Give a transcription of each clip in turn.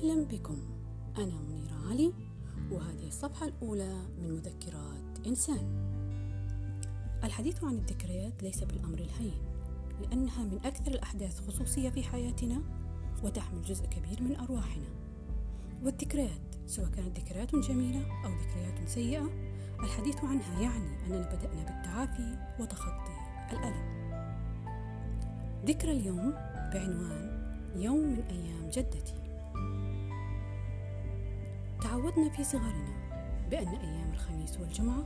أهلا بكم. أنا منيرة علي وهذه الصفحة الأولى من مذكرات إنسان. الحديث عن الذكريات ليس بالأمر الهين لأنها من أكثر الأحداث خصوصية في حياتنا وتحمل جزء كبير من أرواحنا. والذكريات سواء كانت ذكريات جميلة أو ذكريات سيئة الحديث عنها يعني أننا بدأنا بالتعافي وتخطي الألم. ذكرى اليوم بعنوان يوم من أيام جدتي. تعودنا في صغرنا بأن أيام الخميس والجمعة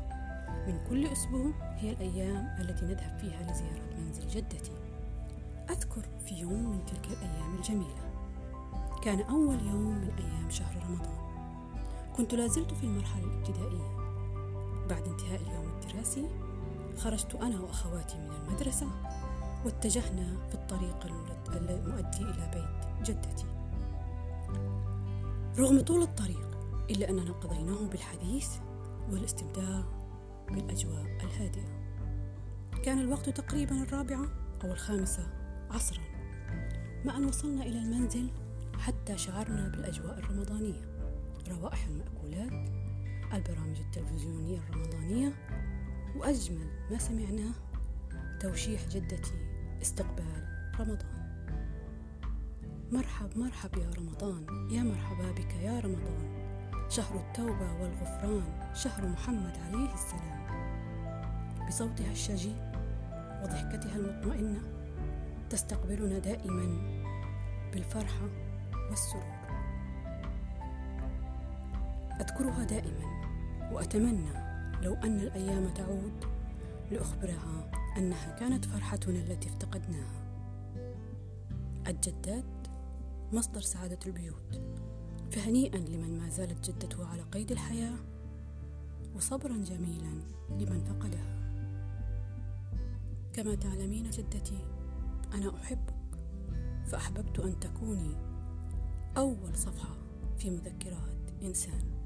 من كل أسبوع هي الأيام التي نذهب فيها لزيارة منزل جدتي. أذكر في يوم من تلك الأيام الجميلة. كان أول يوم من أيام شهر رمضان. كنت لازلت في المرحلة الابتدائية. بعد انتهاء اليوم الدراسي خرجت أنا وأخواتي من المدرسة واتجهنا في الطريق المؤدي إلى بيت جدتي. رغم طول الطريق إلا أننا قضيناه بالحديث والاستمتاع بالأجواء الهادئة كان الوقت تقريبا الرابعة أو الخامسة عصرا. مع أن وصلنا إلى المنزل حتى شعرنا بالأجواء الرمضانية. روائح المأكولات البرامج التلفزيونية الرمضانية وأجمل ما سمعناه توشيح جدتي استقبال رمضان. مرحب مرحب يا رمضان. يا مرحبا بك يا رمضان. شهر التوبة والغفران شهر محمد عليه السلام. بصوتها الشجي وضحكتها المطمئنة تستقبلنا دائما بالفرحة والسرور. أذكرها دائما وأتمنى لو أن الأيام تعود لأخبرها أنها كانت فرحتنا التي افتقدناها. الجدات مصدر سعادة البيوت. فهنيئا لمن ما زالت جدته على قيد الحياة وصبرا جميلا لمن فقدها. كما تعلمين جدتي أنا أحبك فأحببت أن تكوني أول صفحة في مذكرات إنسان.